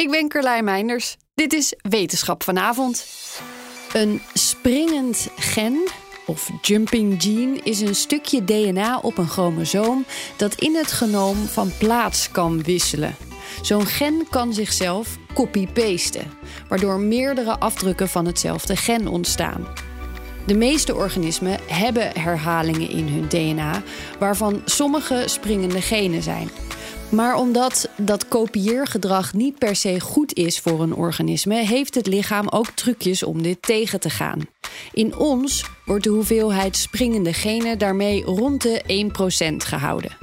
Ik ben Carlijn Meinders. Dit is Wetenschap vanavond. Een springend gen, of jumping gene, is een stukje DNA op een chromosoom dat in het genoom van plaats kan wisselen. Zo'n gen kan zichzelf copy-pasten, waardoor meerdere afdrukken van hetzelfde gen ontstaan. De meeste organismen hebben herhalingen in hun DNA, waarvan sommige springende genen zijn. Maar omdat dat kopieergedrag niet per se goed is voor een organisme, heeft het lichaam ook trucjes om dit tegen te gaan. In ons wordt de hoeveelheid springende genen daarmee rond de 1% gehouden.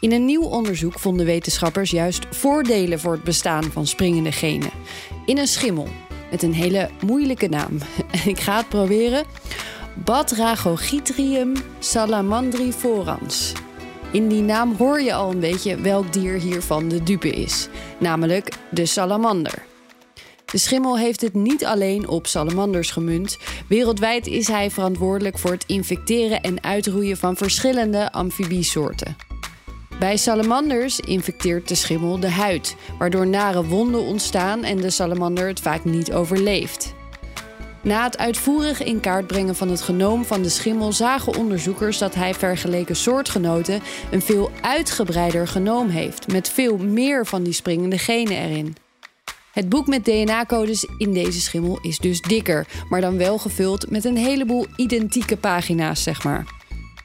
In een nieuw onderzoek vonden wetenschappers juist voordelen voor het bestaan van springende genen. In een schimmel met een hele moeilijke naam. Ik ga het proberen. Batrachogithrium salamandriforans. In die naam hoor je al een beetje welk dier hiervan de dupe is, namelijk de salamander. De schimmel heeft het niet alleen op salamanders gemunt. Wereldwijd is hij verantwoordelijk voor het infecteren en uitroeien van verschillende amfibiesoorten. Bij salamanders infecteert de schimmel de huid, waardoor nare wonden ontstaan en de salamander het vaak niet overleeft. Na het uitvoerig in kaart brengen van het genoom van de schimmel zagen onderzoekers dat hij vergeleken soortgenoten een veel uitgebreider genoom heeft, met veel meer van die springende genen erin. Het boek met DNA-codes in deze schimmel is dus dikker, maar dan wel gevuld met een heleboel identieke pagina's, zeg maar.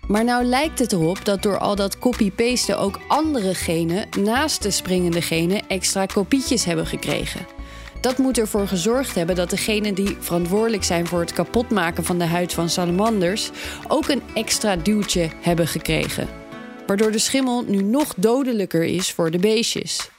Maar nou lijkt het erop dat door al dat copy-pasten ook andere genen naast de springende genen extra kopietjes hebben gekregen. Dat moet ervoor gezorgd hebben dat degenen die verantwoordelijk zijn voor het kapotmaken van de huid van salamanders ook een extra duwtje hebben gekregen. Waardoor de schimmel nu nog dodelijker is voor de beestjes.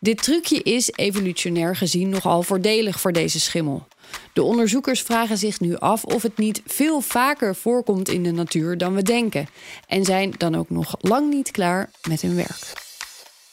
Dit trucje is evolutionair gezien nogal voordelig voor deze schimmel. De onderzoekers vragen zich nu af of het niet veel vaker voorkomt in de natuur dan we denken en zijn dan ook nog lang niet klaar met hun werk.